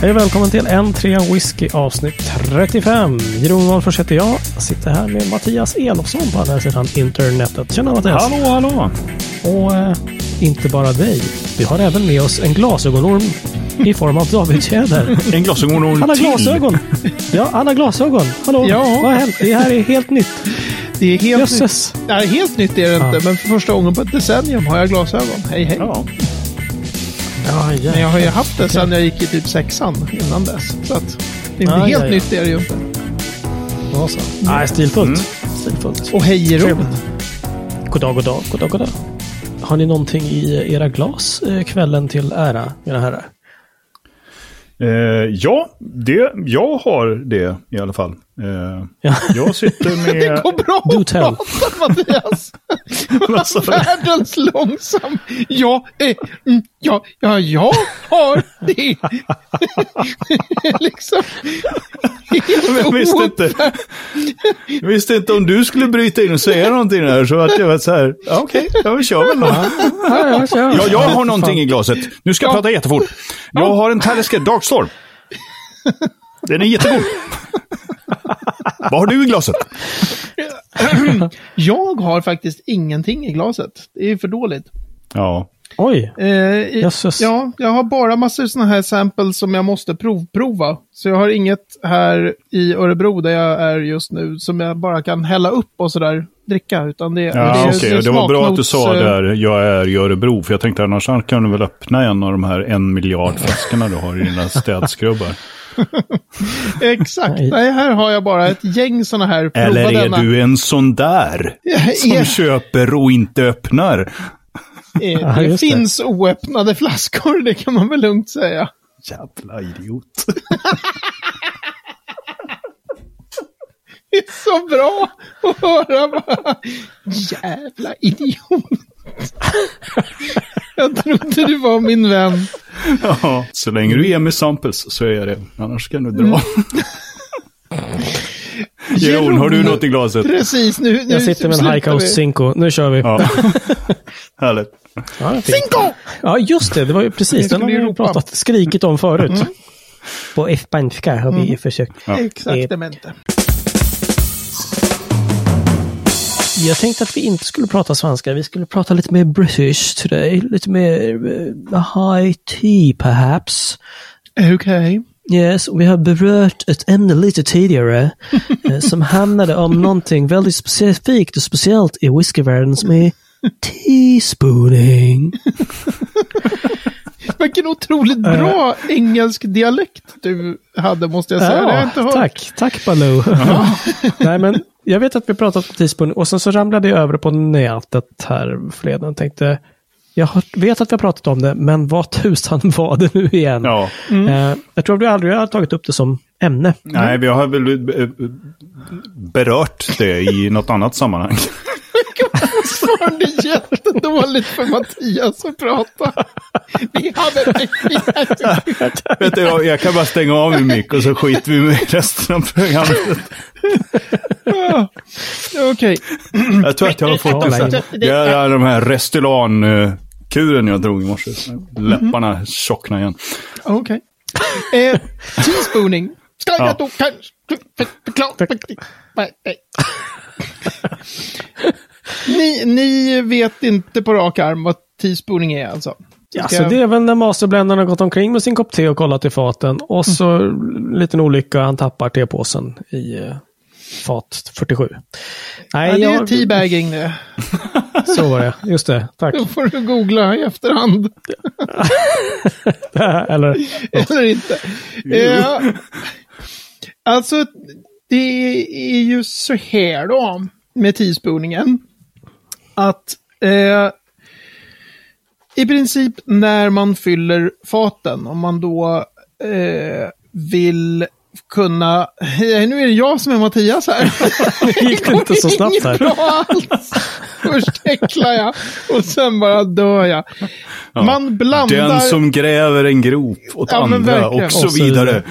Hej och välkommen till en trea whisky avsnitt 35. Jeroen Wahlfors heter jag. Jag sitter här med Mattias Elofsson på andra sidan internetet. Tjena Mattias! Hallå, hallå! Och eh, inte bara dig. Vi har även med oss en glasögonorm i form av David Tjäder. En glasögonorm Han har till. glasögon! Ja, han har glasögon. Hallå! Ja. Vad har hänt? Det här är helt nytt. Det är helt nytt. Jösses! Nej, helt nytt är det Ja. inte, men för första gången på ett decennium har jag glasögon. Hej, hej. Ja. Ja, Men jag ja. har ju haft det sedan jag gick i typ sexan innan dess. Så att det är inte Ah, helt ja, ja. nytt är det ju inte. ja så. Nej, stilfullt. Mm. Stilfullt. Och hej Jeroen. Trevligt. God dag, god dag, god dag, god dag. Har ni någonting i era glas eh, kvällen till ära, mina herrar? Eh, ja, det, jag har det i alla fall. Eh, Ja. jag sitter Det med... går bra att prata Mattias. Du? Världens långsam. Ja, eh, mm, ja, ja, jag har det. liksom. Jag visste inte, jag visste inte om du skulle bryta in och säga någonting där. Så att jag var så här, ja, okej, ja, vi kör väl då. Ja. Ja, jag har någonting i glaset. Nu ska jag prata jättefort. Jag har en Talisker Darkstorm. Den är jättegod. Vad har du i glaset? Jag har faktiskt ingenting i glaset. Det är för dåligt. Ja. Oj! Eh, i- ja, jag har bara massor sådana här samples som jag måste provprova. Så jag har inget här i Örebro där jag är just nu som jag bara kan hälla upp och sådär dricka. Utan det, Ja, det, är- okej. det är Det var bra att du sa eh, där, jag är i Örebro. För jag tänkte annars kan du väl öppna en av de här en miljard flaskorna du har i dina städskrubbar. Exakt. Nej. Nej, här har jag bara ett gäng sådana här. Prova Eller är denna. du en sån där? Som köper och inte öppnar? eh, Ja, det det. finns oöppnade flaskor, det kan man väl lugnt säga. Jävla idiot. Det är så bra att höra bara. Jävla idiot. Jag trodde du var min vän. Ja, så länge du ger mig samples så är jag det. Annars kan du dra. Mm. Jeroen, har du något i glaset? Precis, nu, nu Jag sitter med en High Coast. Cinco. Nu kör vi. Ja. Härligt. Ja. Cinco! ja just det. Det var ju precis den har vi pratat, skrikit om förut. På F-spanska har vi försökt. Exaktamente. Jag tänkte att vi inte skulle prata svenska. Vi skulle prata lite mer British today. Lite mer high tea perhaps. Okej. Yes, vi har berört ett ämne lite tidigare eh, som handlade om någonting väldigt specifikt och speciellt i whiskyvärlden som är teaspooning. Vilken otroligt bra engelsk dialekt du hade, måste jag säga. det har jag inte hört. tack, tack Baloo. Nej men jag vet att vi pratat om teaspooning och sen så ramlade jag över på nätet här förleden och tänkte jag vet att vi har pratat om det, men vad tusan var det nu igen? Ja. Eh, jag tror att vi aldrig har tagit upp det som ämne. Nej, vi har väl eh, berört det i något annat sammanhang. Fortfarande jättedåligt för Mattias att prata. Vi hade... Vet du, jag, jag kan bara stänga av min mick och så skiter vi med resten av programmet. Okej. Jag tror att jag har fått en sån här, jag är de här Restylane-kuren jag drog i morse. Läpparna tjocknar igen. Okej. Eh, teaspooning. Ska jag Ja. då kanske förklara? Ni, ni vet inte på rak arm vad teaspooning är alltså? Alltså det är väl när masterbländaren har gått omkring med sin kopp te och kollat i faten och så en liten olycka han tappar tepåsen i eh, fat 47. Nej, Ja, det är jag- teabagging det. Så var det, just det. Tack. Då får du googla i efterhand. Eller, Eller inte. Eh, alltså, det är ju så här då med teaspooningen. Att eh, i princip när man fyller faten, om man då eh, vill kunna... Eh, nu är det jag som är Mattias här. gick det inte så snabbt här? bra alls. Först häcklar jag och sen bara dör jag. Man blandar... Den som gräver en grop åt Ja, andra och så vidare.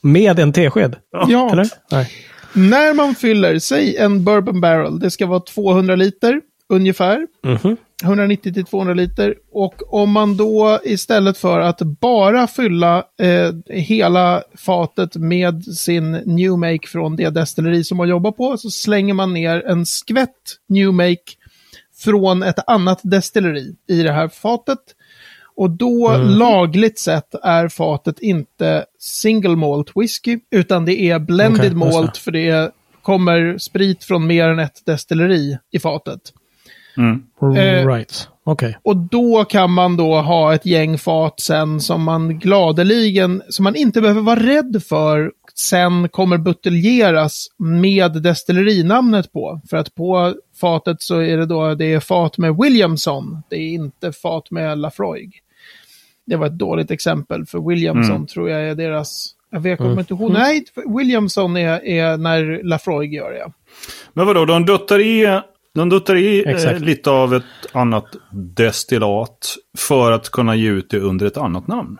med en tesked? Ja, Eller? Nej. när man fyller, säg en bourbon barrel, det ska vara 200 liter ungefär. Mhm. 190 till 200 liter. Och om man då istället för att bara fylla eh, hela fatet med sin New Make från det destilleri som man jobbar på, så slänger man ner en skvätt New Make från ett annat destilleri i det här fatet. Och då lagligt sett är fatet inte single malt whisky, utan det är blended det. malt, för det är, kommer sprit från mer än ett destilleri i fatet. Eh, Right. Okej. Och då kan man då ha ett gäng fat sen som man gladeligen, som man inte behöver vara rädd för, sen kommer buteljeras med destillerinamnet på. För att på fatet så är det då, det är fat med Williamson, det är inte fat med Lafroig. Det var ett dåligt exempel, för Williamson tror jag är deras, jag vet kommer inte ihåg, nej, Williamson är, är när Lafroig gör det. Men vadå, de duttar i, duttar i eh, Exakt. lite av ett annat destillat för att kunna ge ut det under ett annat namn?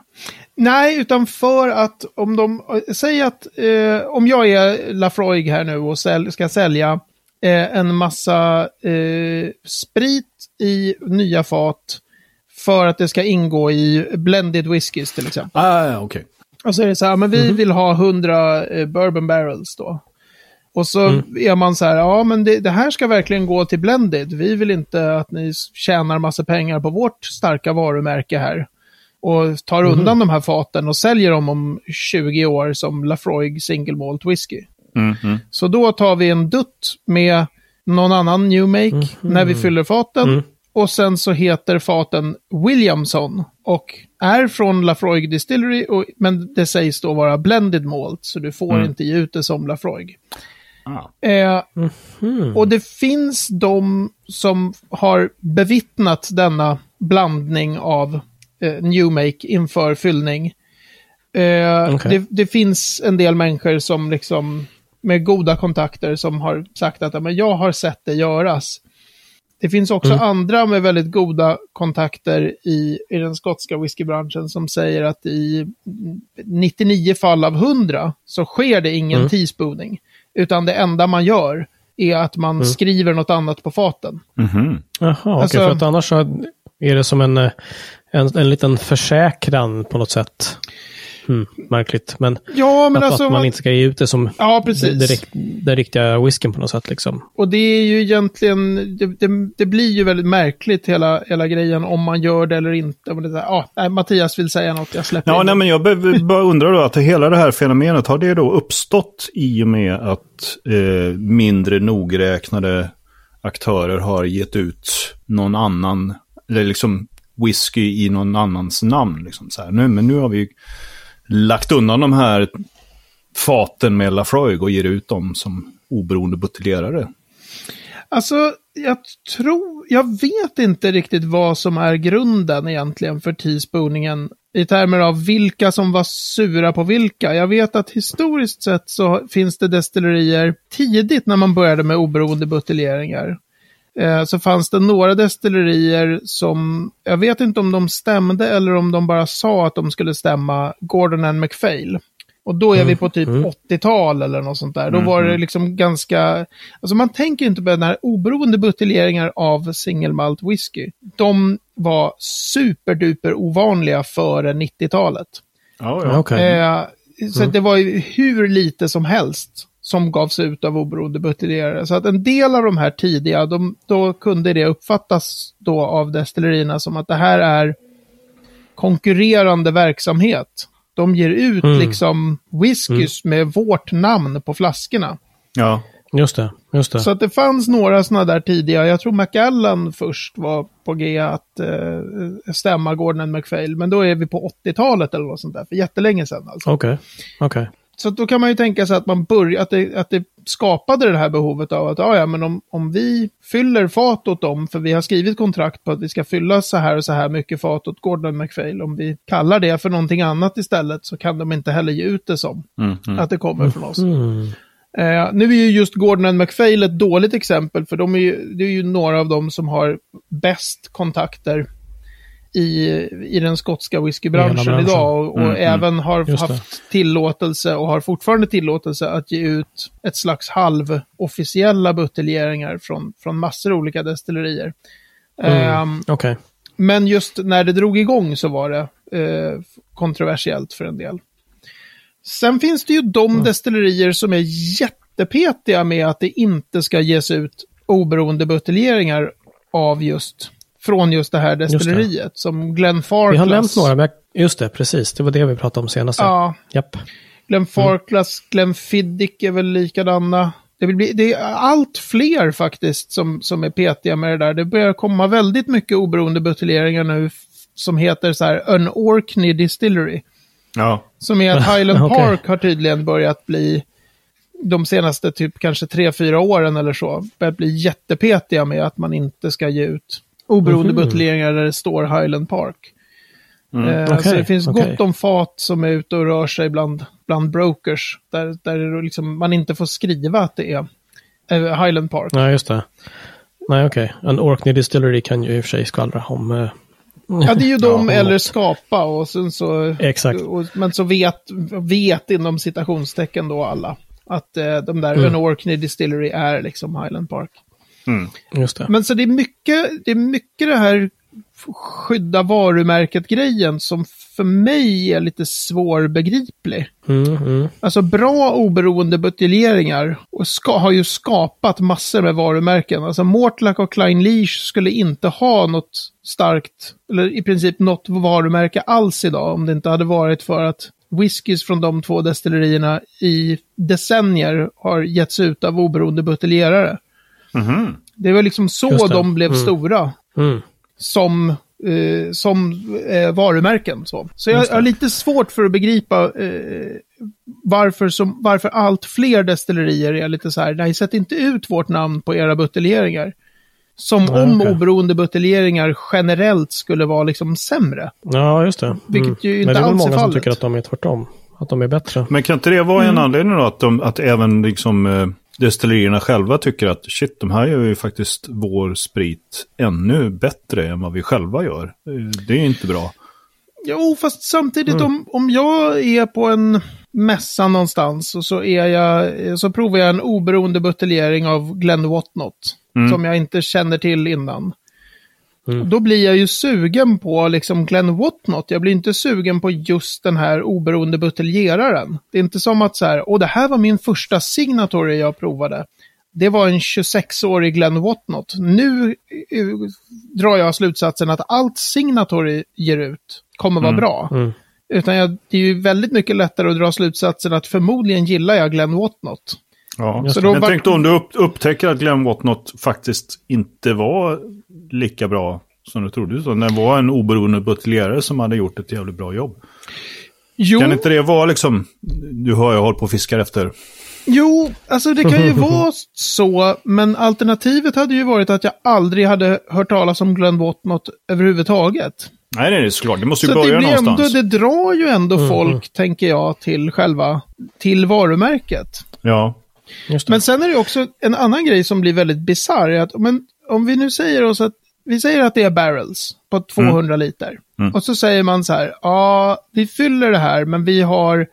Nej, utan för att om de, säg att eh, om jag är Lafroig här nu och säl, ska sälja eh, en massa eh, sprit i nya fat för att det ska ingå i blended whiskys till exempel. Ah, okej. Och så är det så här, men vi vill ha 100 eh, bourbon barrels då. Och så är man så här, ja men det, det här ska verkligen gå till blended. Vi vill inte att ni tjänar massa pengar på vårt starka varumärke här. Och tar undan de här faten och säljer dem om 20 år som Lafroig single malt whisky. Mm, mm. Så då tar vi en dutt med någon annan new make när vi fyller faten. Och sen så heter faten Williamson och är från Lafroig Distillery, och, men det sägs då vara blended malt, så du får inte ge ut det som Lafroig. Ah. Eh, Och det finns de som har bevittnat denna blandning av eh, new make inför fyllning. Eh, Okej. det, det finns en del människor som liksom med goda kontakter som har sagt att "Ja, men jag har sett det göras. Det finns också andra med väldigt goda kontakter i, i den skotska whiskybranschen som säger att i 99 fall av 100 så sker det ingen Mm. teaspooning. Utan det enda man gör är att man skriver något annat på faten. Mhm. Jaha, okej. Alltså- För att annars så är det som en, eh, en, en liten försäkran på något sätt. Hmm, märkligt. Men, Ja, men att, alltså... att man man- inte ska ge ut det som Ja, precis. det, rikt- den riktiga whiskyn på något sätt. Liksom. Och det är ju egentligen, det, det, det blir ju väldigt märkligt hela, hela grejen om man gör det eller inte. Men det är så här, ah, nej, Mattias vill säga något, jag släpper Ja, in nej, men jag bara undrar då att hela det här fenomenet, har det då uppstått i och med att eh, mindre nogräknade aktörer har gett ut någon annan, eller liksom whisky i någon annans namn. Liksom så här. Nu, men nu har vi lagt undan de här faten med Lafroig och ger ut dem som oberoende buteljerare. Alltså, jag tror, jag vet inte riktigt vad som är grunden egentligen för teaspooningen i termer av vilka som var sura på vilka. Jag vet att historiskt sett så finns det destillerier tidigt när man började med oberoende buteljeringar. Eh, så fanns det några destillerier som, jag vet inte om de stämde eller om de bara sa att de skulle stämma Gordon and MacPhail. Och då är vi på typ 80-tal eller något sånt där. Då var det liksom ganska... Alltså man tänker inte på den här oberoende buteljeringar av single malt whisky. De var superduper ovanliga före 90-talet. Ja, Okej. Eh, så att det var ju hur lite som helst som gavs ut av oberoende buteljerare. Så att en del av de här tidiga, de, då kunde det uppfattas då av destillerierna som att det här är konkurrerande verksamhet. De ger ut Mm. liksom whiskys med vårt namn på flaskorna. ja. Just det. Just det. Så att det fanns några sådana där tidiga, jag tror Macallan först var på G att eh, stämma Gordon MacPhail, men då är vi på 80-talet eller något sånt där, för jättelänge sedan alltså. Okej. Okej. Så att då kan man ju tänka sig att man börjar, att det, att det skapade det här behovet av att, ja, ja, men om, om vi fyller fat åt dem, för vi har skrivit kontrakt på att vi ska fylla så här och så här mycket fat åt Gordon MacPhail, om vi kallar det för någonting annat istället så kan de inte heller ge ut det som Mm, mm. att det kommer från oss. Mm. Eh, nu är ju just Gordon MacPhail ett dåligt exempel, för de är ju, det är ju några av dem som har bäst kontakter i, i den skotska whiskybranschen idag och, och Mm, mm. även har Just det. haft tillåtelse och har fortfarande tillåtelse att ge ut ett slags halvofficiella buteljeringar från, från massor olika destillerier. Ehm, Okej. men just när det drog igång så var det eh, kontroversiellt för en del. Sen finns det ju de destillerier som är jättepetiga med att det inte ska ges ut oberoende buteljeringar av just, från just det här destilleriet. Som Glenn Farclas. Vi har nämnt några, men jag, just det, precis. Det var det vi pratade om senast. Ja, Japp. Glenn Farclas, Glenn Fiddick är väl likadana. Det, bli, det är allt fler faktiskt som, som är petiga med det där. Det börjar komma väldigt mycket oberoende buteljeringar nu som heter så här An Orkney Distillery. Ja. Som är att Highland Okej. Park har tydligen börjat bli de senaste typ kanske tre, fyra åren eller så, börjat bli jättepetiga med att man inte ska ge ut oberoende Mhm. buteljeringar där det står Highland Park. Eh, så Okej, det finns okej. gott om fat som är ute och rör sig bland, bland brokers. Där, där liksom, man inte får skriva att det är eh, Highland Park. Nej, just det. Nej, okej. En Orkney Distillery kan ju i och för sig skvallra om... eh, Ja, det är ju de Ja, eller skapa och sen så... Exakt. Och, men så vet, vet inom citationstecken då alla att eh, de där Mm. An Orkney Distillery är liksom Highland Park. Just det. Men så det är mycket det, är mycket det här skydda varumärket-grejen som för mig är lite svårbegriplig. Mm, mm. Alltså bra oberoende buteljeringar och ska, har ju skapat massor med varumärken. Alltså Mortlack och Klein Leash skulle inte ha något starkt, eller i princip något varumärke alls idag om det inte hade varit för att whiskys från de två destillerierna i decennier har getts ut av oberoende buteljerare. Mhm. Det var liksom så de blev Mm. stora Mm. som, eh, som eh, varumärken. Så, så jag har lite svårt för att begripa eh, varför, som, varför allt fler destillerier är lite så här, nej, sätt inte ut vårt namn på era buteljeringar. Som om okej. oberoende buteljeringar generellt skulle vara liksom sämre. Ja, just det. Vilket ju inte Men det är väl är många som tycker att de är tvärtom. Att de är bättre. Men kan inte det vara Mm. en anledning då att, de, att även liksom, eh, destillerierna själva tycker att shit, de här gör ju faktiskt vår sprit ännu bättre än vad vi själva gör. Eh, Det är inte bra. Jo, fast samtidigt Mm. om, om jag är på en mässa någonstans och så, är jag, så provar jag en oberoende buteljering av Glenn Whatnot. Mm. Som jag inte känner till innan. Mm. Då blir jag ju sugen på liksom Glenn Whatnot. Jag blir inte sugen på just den här oberoende buteljeraren. Det är inte som att så här, åh det här var min första signatory jag provade. Det var en 26-årig Glenn Whatnot. Nu eh, drar jag slutsatsen att allt signatory ger ut kommer vara Mm. bra. Mm. Utan jag, det är ju väldigt mycket lättare att dra slutsatsen att förmodligen gillar jag Glenn Whatnot. Ja. Så då Men var- tänk då om du upp, upptäcker att Glenn Whatnot faktiskt inte var lika bra som du trodde. Så det var en oberoende buteljerare som hade gjort ett jävligt bra jobb. Jo, Kan inte det vara liksom, du har jag hållit på och fiskar efter. Jo, alltså det kan ju vara så, men alternativet hade ju varit att jag aldrig hade hört talas om Glenn Whatnot överhuvudtaget. Nej, det är såklart. Det måste ju Så det, börja blir ändå, någonstans. det drar ju ändå Mm, folk, tänker jag, till själva, till varumärket. Ja. Just det. Men sen är det också en annan grej som blir väldigt bisarr. men, om vi nu säger oss att, vi säger att det är barrels på 200 liter. Mm. Och så säger man så här, ja, vi fyller det här, men vi har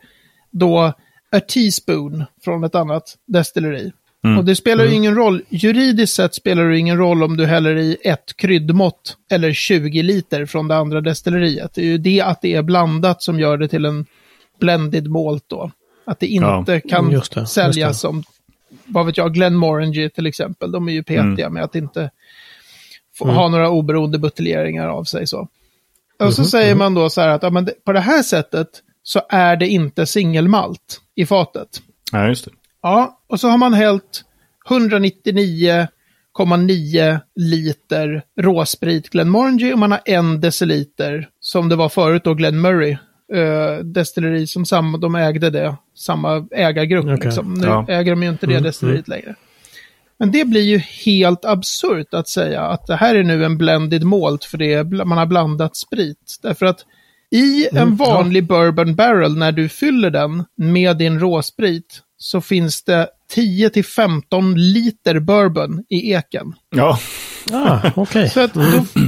då a teaspoon från ett annat destilleri. Mm. Och det spelar ju ingen roll, juridiskt sett spelar det ingen roll om du häller i ett kryddmått eller 20 liter från det andra destilleriet. Det är ju det att det är blandat som gör det till en blended malt då. Att det inte Ja. kan det, säljas det. som, vad vet jag, Glenmorangie till exempel. De är ju petiga med att inte få ha några oberoende buteljeringar av sig så. Och så säger man då så här att ja, men på det här sättet så är det inte singelmalt i fatet. ja, just det. Ja, och så har man hällt 199,9 liter råsprit Glenmorangie och man har en deciliter som det var förut då Glen Uh, destilleri som samma, de ägde det, samma ägargrupp. Okej. Liksom. Nu Ja. äger de ju inte det destilleriet längre. Men det blir ju helt absurt att säga att det här är nu en blended malt för det är, man har blandat sprit. Därför att i en vanlig bourbon barrel, när du fyller den med din råsprit, så finns det 10-15 liter bourbon i eken. Ja, Ah. Så att då,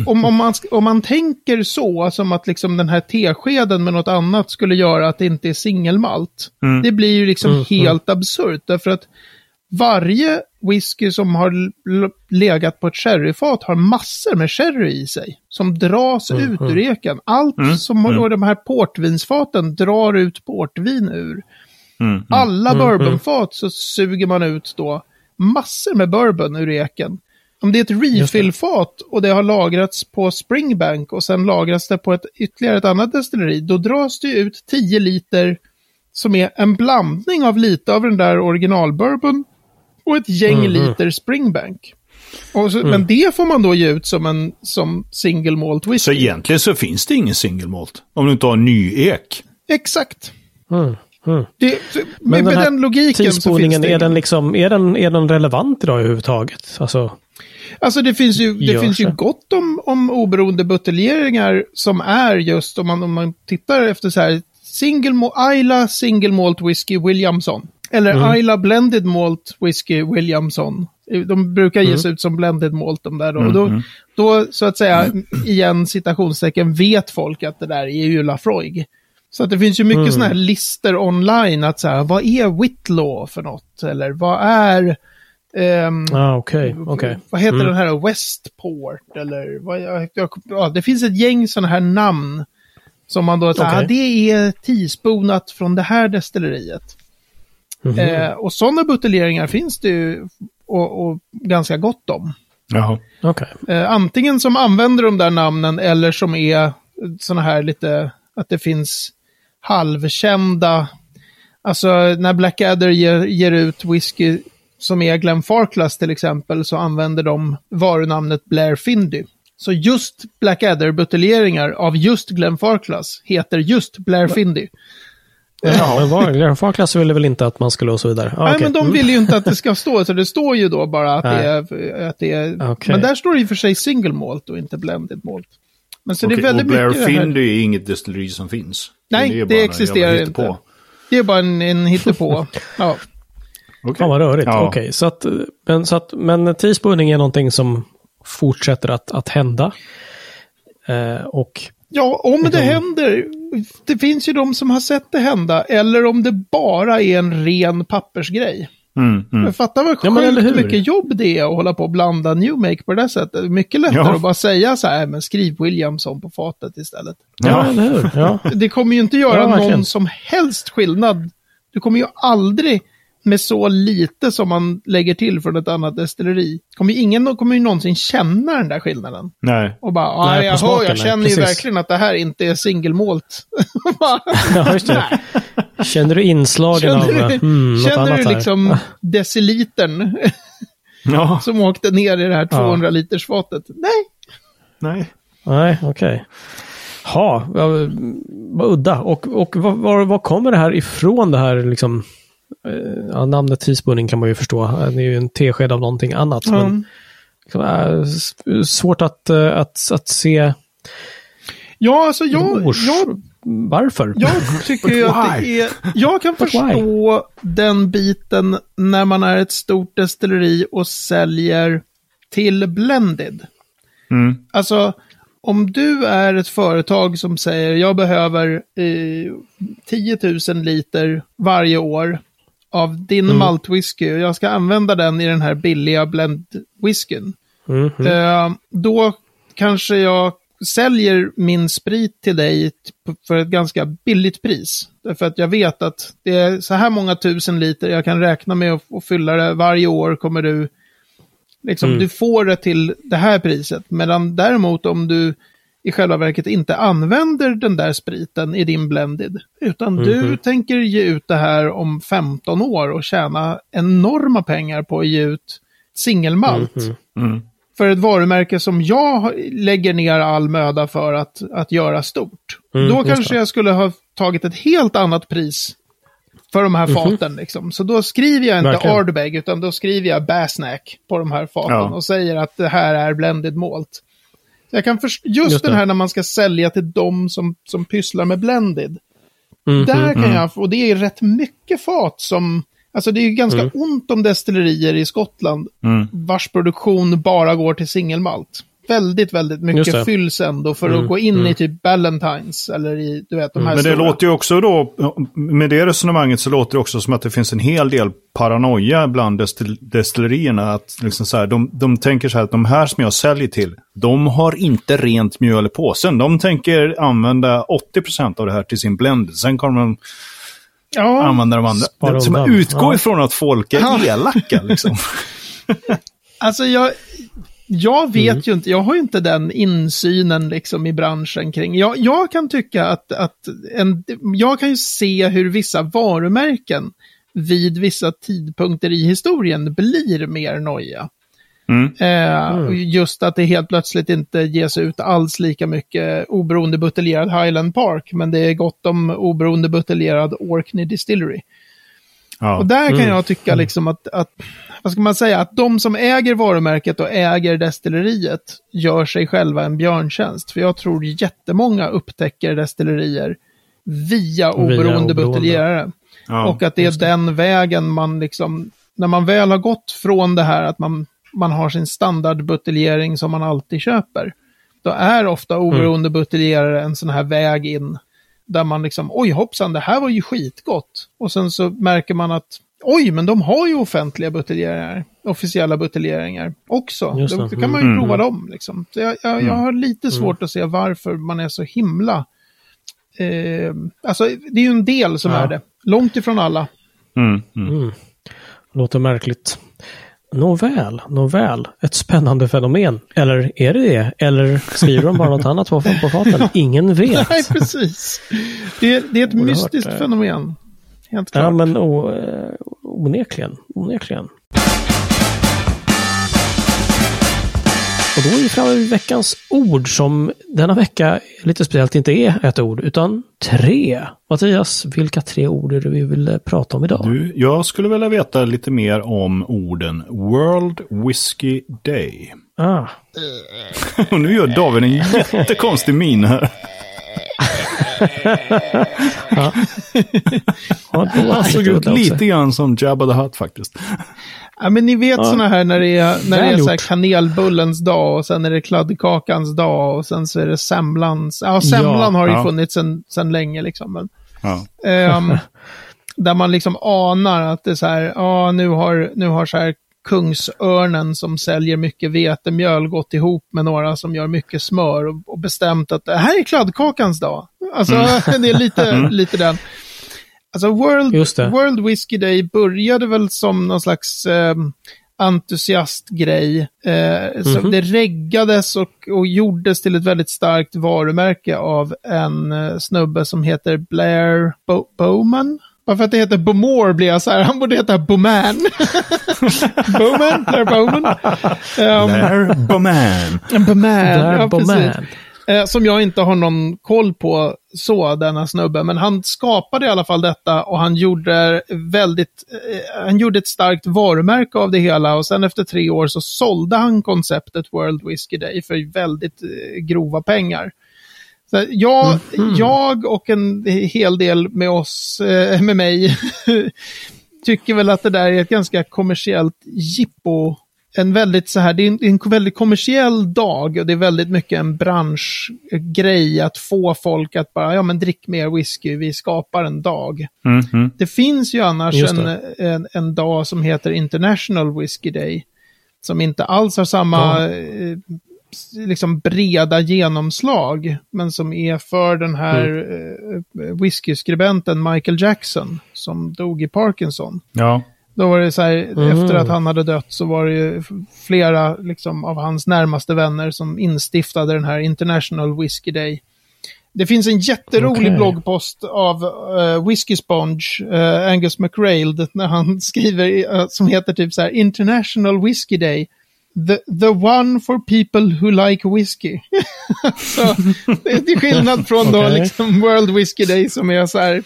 om, om, man, om man tänker så, som att liksom den här teskeden med något annat skulle göra att det inte är singelmalt. Mm. Det blir ju liksom Mm, helt absurt. Därför att varje whisky som har legat på ett sherryfat har massor med sherry i sig. Som dras ut ur eken. Allt som och de här portvinsfaten drar ut portvin ur. Mm. Alla bourbonfat så suger man ut då massor med bourbon ur eken. Om det är ett refillfat och det har lagrats på Springbank och sen lagras det på ett, ytterligare ett annat destilleri, då dras det ut 10 liter som är en blandning av lite av den där originalbourbon och ett gäng liter Springbank. Och så, Men det får man då ge ut som en som single malt whisky. Så egentligen så finns det ingen single malt. Om du inte har ny ek. Exakt. Mm. Mm. Det, med med den, logiken så finns det är den, liksom, är, den, är den relevant idag överhuvudtaget? Alltså, Alltså det finns ju, det finns ju gott om, om oberoende buteljeringar som är just, om man, om man tittar efter så här, single Isla Single Malt Whisky Williamson. Eller Mm. Isla Blended Malt Whisky Williamson. De brukar ges Mm. ut som blended malt de där då. Och då, då, så att säga, igen citationstecken, vet folk att det där är ju Lafroig. Så att det finns ju mycket Mm. sådana här listor online att så här, vad är Whitlaw för något? Eller vad är... ehm, ah, okej, okej. vad heter Mm. den här Westport eller vad, jag, jag, ja, det finns ett gäng sådana här namn. Som man då, säger, Okej. ah, det är teaspoonat från det här destilleriet. Mhm. Eh, och sådana buteljeringar finns det ju och, och ganska gott om. Jaha. Okej. Eh, antingen som använder de där namnen eller som är sådana här lite, att det finns halvkända, alltså när Blackadder ger, ger ut whisky som är Glen Farclas till exempel så använder de varunamnet Blair Findy. Så just Blackadder-buteljeringar av just Glen Farclas heter just Blair Findy. Ja, men var, Glenn Farclas ville väl inte att man skulle och så vidare? Ah, Nej, okej. men de vill ju inte att det ska stå, så det står ju då bara att det Nej. är... Att det är Okej. Men där står det i och för sig single malt och inte blended malt. Men så det är väldigt och Blair mycket det här. Är inget destilleri som finns. Nej, det en existerar inte. Det är bara en, en hittepå. ja. Okej. Fan vad rörigt. Ja. Okej, så att, men, så att, men teaspooning är någonting som fortsätter att, att hända. Eh, och ja, om det händer. Det finns ju de som har sett det hända. Eller om det bara är en ren pappersgrej. Mm, mm. Men fatta vad Ja, men eller sjukt hur? mycket jobb det är att hålla på och blanda New Make på det där sättet. Mycket lättare Ja. att bara säga så här, men skriv Williamson på fatet istället. ja, Ja. eller hur? Ja. Det kommer ju inte göra någon som helst skillnad. Du kommer ju aldrig med så lite som man lägger till från ett annat destilleri. Kommer ju ingen kommer ju någonsin känna den där skillnaden. Nej. Och bara, Nej, nej, jag, hör, jag nej, känner ju precis. verkligen att det här inte är single malt. Bara, ja, just det. Känner du inslagen känner av du, mm, något känner annat du här? liksom decilitern Ja. som åkte ner i det här Ja. 200 liters fatet? Nej. Nej. Nej, okej. Ha, vad, vad udda. Och, och var, var, var kommer det här ifrån det här liksom? Eh, Ja, namnet teaspooning kan man ju förstå. Det är ju en tesked av någonting annat. Men Mm. liksom, äh, s- svårt att, eh, att, att se Ja, alltså jag, ors. jag varför. Jag tycker ju att det är... Jag kan förstå den biten när man är ett stort destilleri och säljer till blended. Mm. Alltså, om du är ett företag som säger jag behöver eh, 10 000 liter varje år av din Mm. maltwhisky och jag ska använda den i den här billiga blendwhiskyn. Mm, mm. Då kanske jag säljer min sprit till dig för ett ganska billigt pris. Därför att jag vet att det är så här många tusen liter jag kan räkna med att, att fylla det. Varje år kommer du, liksom, Mm. du får det till det här priset. Medan däremot om du i själva verket inte använder den där spriten i din blended. Utan du Mhm. tänker ge ut det här om 15 år och tjäna enorma pengar på att ge ut singelmalt Mhm. Mm. för ett varumärke som jag lägger ner all möda för att, att göra stort. Mm, Då kanske jag skulle ha tagit ett helt annat pris för de här faten. Liksom. Så då skriver jag inte Mhm. Verkligen. Ardbeg, utan då skriver jag Basnack på de här faten Ja. och säger att det här är blended malt. Jag kan först- just, Just den här när man ska sälja till de som, som pysslar med blended. Mhm. Där kan jag, och det är rätt mycket fat som, alltså det är ju ganska Mm. ont om destillerier i Skottland Mm. vars produktion bara går till singelmalt. Väldigt, väldigt mycket fylls ändå för Mm, att gå in mm. i typ Ballantines eller i, du vet, de här Men det stora. låter ju också då, med det resonemanget så låter det också som att det finns en hel del paranoia bland destil- destillerierna. Att liksom så här, de, de tänker så här att de här som jag säljer till, de har inte rent mjöl i påsen. De tänker använda 80% av det här till sin blend. Sen kommer de Ja, använda de andra. Som utgår Ja. ifrån att folk är Ja. elaka liksom. alltså jag, jag vet Mm. ju inte, jag har ju inte den insynen liksom i branschen kring. Jag, jag kan tycka att, att en, jag kan ju se hur vissa varumärken vid vissa tidpunkter i historien blir mer noja. Mm. Eh, och Just att det helt plötsligt inte ges ut alls lika mycket oberoende buteljerad Highland Park, men det är gott om oberoende buteljerad Orkney Distillery. Ja. Och där kan Mm. jag tycka liksom att, att, vad ska man säga, att de som äger varumärket och äger destilleriet gör sig själva en björntjänst. För jag tror jättemånga upptäcker destillerier via oberoende oberoende. buteljerare. Ja. och att det är den vägen man liksom, när man väl har gått från det här att man, man har sin standardbuteljering som man alltid köper, då är ofta oberoende buteljerare en sån här väg in där man liksom, oj hoppsan, det här var ju skitgott. Och sen så märker man att, oj, men de har ju offentliga buteljeringar, officiella buteljeringar också. Då, det. då kan man ju Mm. prova dem liksom. Så jag, jag, jag har lite svårt att se varför man är så himla Eh, alltså, det är ju en del som Ja. är det. Långt ifrån alla. Mm. Mm. Mm. Låter märkligt. Nåväl, nåväl. Ett spännande fenomen. Eller är det det? Eller skriver de bara något annat på, på faten? Ingen vet. Nej, precis. Det, det är ett Oerhört, mystiskt fenomen. Helt klart. Ja, men o, eh, onekligen. onekligen. Och då är vi framme vid veckans ord som denna vecka lite speciellt inte är ett ord utan tre. Mattias, vilka tre ord är det vi vill eh, prata om idag? Du, jag skulle vilja veta lite mer om orden World Whiskey Day. Ah, Och nu gör David en jättekonstig min här. Ja, var Han såg lite ut lite grann som Jabba the Hutt faktiskt. Ja, men ni vet Ja. sådana här när det är, när det är så här kanelbullens dag och sen är det kladdkakans dag och sen så är det semlans. Ja, semlan Ja, har ju ja. funnits sen länge liksom. Men, Ja. ehm, där man liksom anar att det är så här, ja nu har, nu har så här Kungsörnen som säljer mycket vetemjöl gått ihop med några som gör mycket smör och, och bestämt att det här är kladdkakans dag. Alltså det är lite, lite den. Alltså World. World Whiskey Day började väl som någon slags eh, entusiastgrej. Eh, så Mhm. Det reggades och, och gjordes till ett väldigt starkt varumärke av en eh, snubbe som heter Blair Bo Bowman. Bara för att det heter Bomore blir jag så här, han borde heta Boman. Bowman, Blair Bowman. Um, There, Boman. Boman, Där ja på precis. Eh, som jag inte har någon koll på så, denna snubbe. Men han skapade i alla fall detta och han gjorde väldigt, eh, han gjorde ett starkt varumärke av det hela och sen efter tre år så sålde han konceptet World Whiskey Day för väldigt eh, grova pengar. Så jag, jag och en hel del med oss, eh, med mig, tycker väl att det där är ett ganska kommersiellt jippo. En väldigt så här, det är en, en väldigt kommersiell dag och det är väldigt mycket en branschgrej att få folk att bara, ja men drick mer whisky, vi skapar en dag. Mm, mm. Det finns ju annars en, en, en dag som heter International Whiskey Day. Som inte alls har samma eh, s- liksom breda genomslag. Men som är för den här Mm. eh, whiskyskribenten Michael Jackson. Som dog i Parkinson. Ja. Då var det så här, Mm. efter att han hade dött så var det ju flera liksom, av hans närmaste vänner som instiftade den här International Whiskey Day. Det finns en jätterolig Okej. bloggpost av uh, Whiskey Sponge, eh, Angus McRailed, när han skriver eh, som heter typ så här International Whiskey Day. The, the one for people who like whiskey. så, det är till skillnad från då Okej. liksom World Whiskey Day som är så här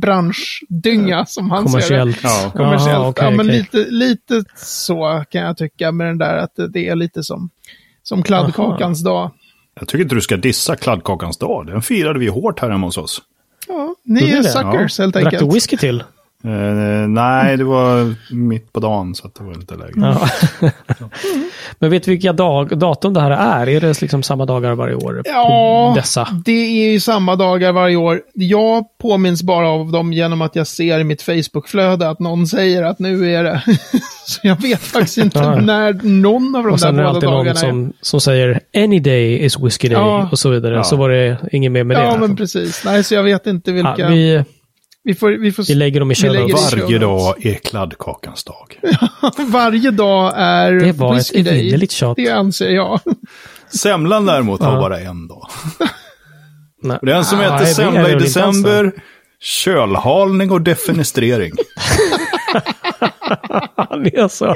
branschdynga som han ser det Kommersiellt. Ja. kommersiellt. Aha, okej, ja, men okej. lite, lite så kan jag tycka med den där att det är lite som, som kladdkakans dag. Jag tycker inte du ska dissa kladdkakans dag. Den firade vi hårt här hemma hos oss. Ja, ni är det? suckers helt Drack du enkelt. whisky till? Eh, nej, det var mitt på dagen så att det var lite läge. Ja. Men vet du vilka dag, datum det här är? Är det liksom samma dagar varje år? Ja, dessa? det är ju samma dagar varje år. Jag påminns bara av dem genom att jag ser i mitt Facebook-flöde att någon säger att nu är det. Så jag vet faktiskt inte Ja. när någon av de Och där sen är det båda alltid dagarna någon som, som säger any day is whiskey day Ja. och så vidare. Ja. Så var det inget mer med är. Ja, det. men precis. Nej, så jag vet inte vilka. Ja, vi, vi, får, vi får... vi lägger dem i könet. det Varje dag är kladdkakans dag. Varje dag är Det var ett evinnerligt tjat. Det anser jag. Semlan däremot har Ja. bara en dag. Nej. Och den som Ah, äter det är semla det i det. december, kölhalning och defenestrering. Han är så...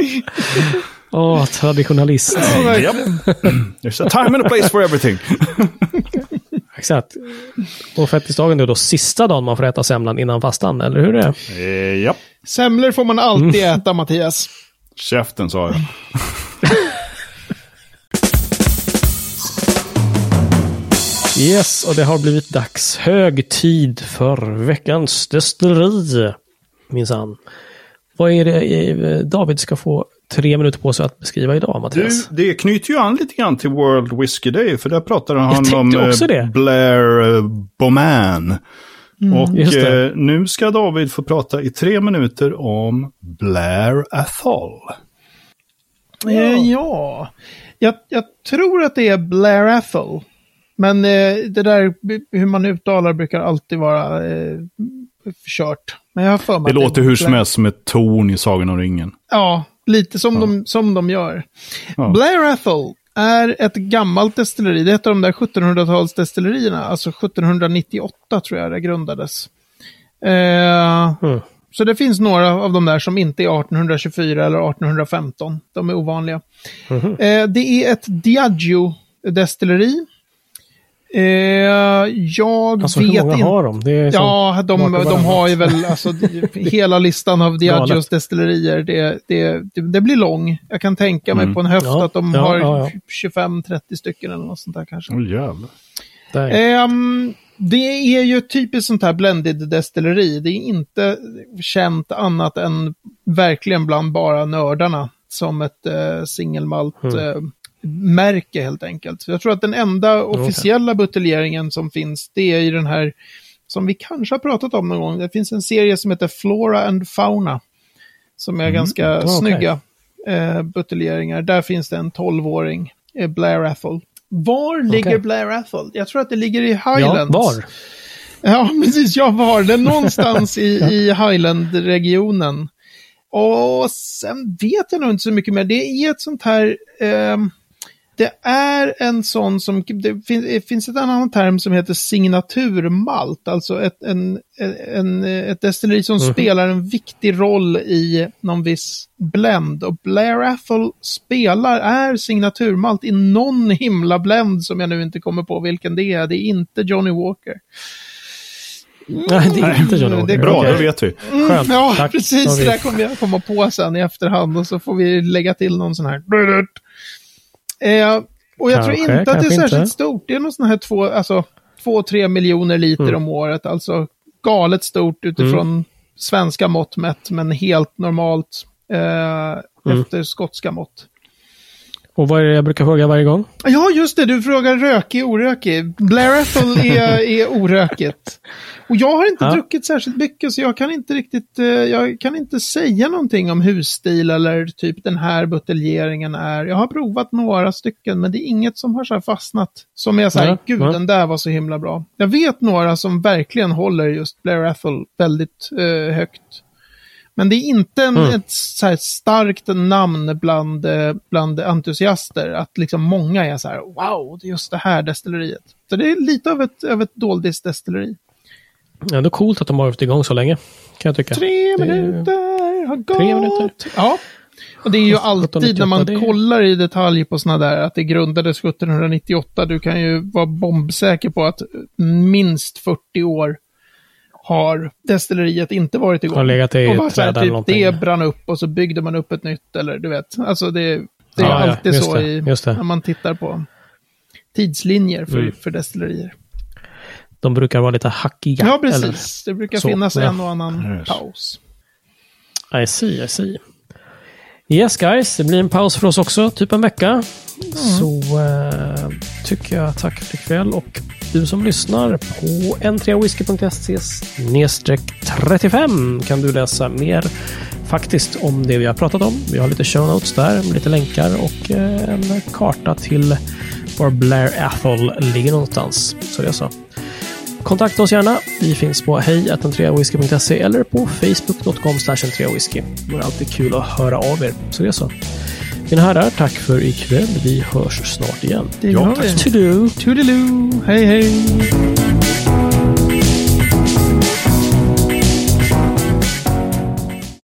Åh, traditionalist. Japp. There's a time and a place for everything. Exakt. Och fettisdagen är då sista dagen man får äta semlan innan fastan, eller hur är det? Eh, Japp, Semlor får man alltid Mm. äta, Mattias. käften sa jag. Yes, och det har blivit dags. Hög tid för veckans destilleri. Minsann. Vad är det eh, David ska få tre minuter på sig att beskriva idag, Du, Mattias? det knyter ju an lite grann till World Whiskey Day, för där pratade han om eh, det. Blair eh, Bowman. Och just det. eh, nu ska David få prata i tre minuter om Blair Athol. Ja. ja. Jag, jag tror att det är Blair Athol. Men eh, det där hur man uttalar brukar alltid vara eh, kört. Men jag har för mig Det låter hur som helst som ett torn i Sagan om ringen. Ja, lite som, de, som de gör. Ja. Blair Athol är ett gammalt destilleri. Det är ett av de där 1700-talsdestillerierna. Alltså 1798 tror jag det grundades. Eh, Mm. Så det finns några av de där som inte är 1824 eller 1815. De är ovanliga. Mhm. Eh, det är ett Diageo-destilleri. Eh, jag Alltså hur vet många inte. har de? Det är Ja, de, de har ju väl alltså, hela listan av Diageos destillerier. Det, det, det, det blir lång. Jag kan tänka mig Mm. på en höft Ja, att de ja, har ja, ja. 25-30 stycken eller något sånt där kanske. Jävlar. Ehm, det är ju typiskt sånt här blended destilleri. Det är inte känt annat än verkligen bland bara nördarna som ett uh, singelmalt Mm. Eh, märke helt enkelt. Så jag tror att den enda officiella buteljeringen som finns, det är ju den här som vi kanske har pratat om någon gång. Det finns en serie som heter Flora and Fauna. Som är ganska okej. snygga eh, buteljeringar. Där finns det en 12-åring, eh, Blair Athol. Var ligger Okej. Blair Athol? Jag tror att det ligger i ja, Highlands. var? Ja, precis. Jag var det någonstans i, i Highland-regionen. Och sen vet jag nog inte så mycket mer. Det är ett sånt här... ehm, det är en sån som... Det finns, det finns ett annan term som heter signaturmalt. Alltså ett, en, en, ett destilleri som Mhm. spelar en viktig roll i någon viss blend. Och Blair Athol spelar, är signaturmalt i någon himla blend som jag nu inte kommer på vilken det är. Det är inte Johnny Walker. Nej, det är inte John det- Walker. Bra, Okej. då vet vi. Skönt. Ja, Tack. precis. Det där kommer jag komma på sen i efterhand och så får vi lägga till någon sån här. Eh, och jag tror Kanske, inte att det är särskilt inte. stort. Det är nog sån här två, alltså, två, tre miljoner liter Mm. om året. Alltså galet stort utifrån svenska mått mätt, men helt normalt eh, Mm. efter skotska mått. Och vad är det jag brukar fråga varje gång? Ja, just det. Du frågar rökig, orökig. Blair Athol är, är orökigt. Och jag har inte Ja. druckit särskilt mycket, så jag kan inte riktigt, eh, jag kan inte säga någonting om husstil eller typ den här buteljeringen är. Jag har provat några stycken, men det är inget som har så fastnat. Som är så här, Ja, gud, ja. den där var så himla bra. Jag vet några som verkligen håller just Blair Athol väldigt eh, högt. Men det är inte en, Mm. ett så starkt namn bland, eh, bland entusiaster. Att liksom många är så här, wow, det är just det här destilleriet. Så det är lite av ett, av ett doldisdestilleri. Ja, det är coolt att de har varit igång så länge. Kan jag tycka. Tre minuter har gått. Tre minuter. Ja. Och det är ju alltid när man 1798, det- kollar i detalj på sådana där, att det grundades 1798. Du kan ju vara bombsäker på att minst 40 år har destilleriet inte varit igång. Har legat i och så här, eller typ, någonting. Det brann upp och så byggde man upp ett nytt, eller du vet. Alltså det, det är Ja, ja, alltid just så det, i, när man tittar på tidslinjer för, Mm. för destillerier. De brukar vara lite hackiga. Ja, eller? precis. Det brukar så, finnas ja. en och annan Yes. paus. I see, I see. Yes guys, det blir en paus för oss också, typ en vecka. Så eh, tycker jag tack för ikväll och du som lyssnar på n3whisky.se 35 kan du läsa mer faktiskt om det vi har pratat om. Vi har lite show notes där med lite länkar och eh, en karta till var Blair Athol ligger någonstans. Så det är så. Kontakta oss gärna. Vi finns på hejatentreawhisky.se eller på facebook.com whisky. Det är alltid kul att höra av er. Så det är så. Mina herrar, tack för ikväll. Vi hörs snart igen. Det Ja, gör tack. Toodaloo! Toodaloo! Hej hej!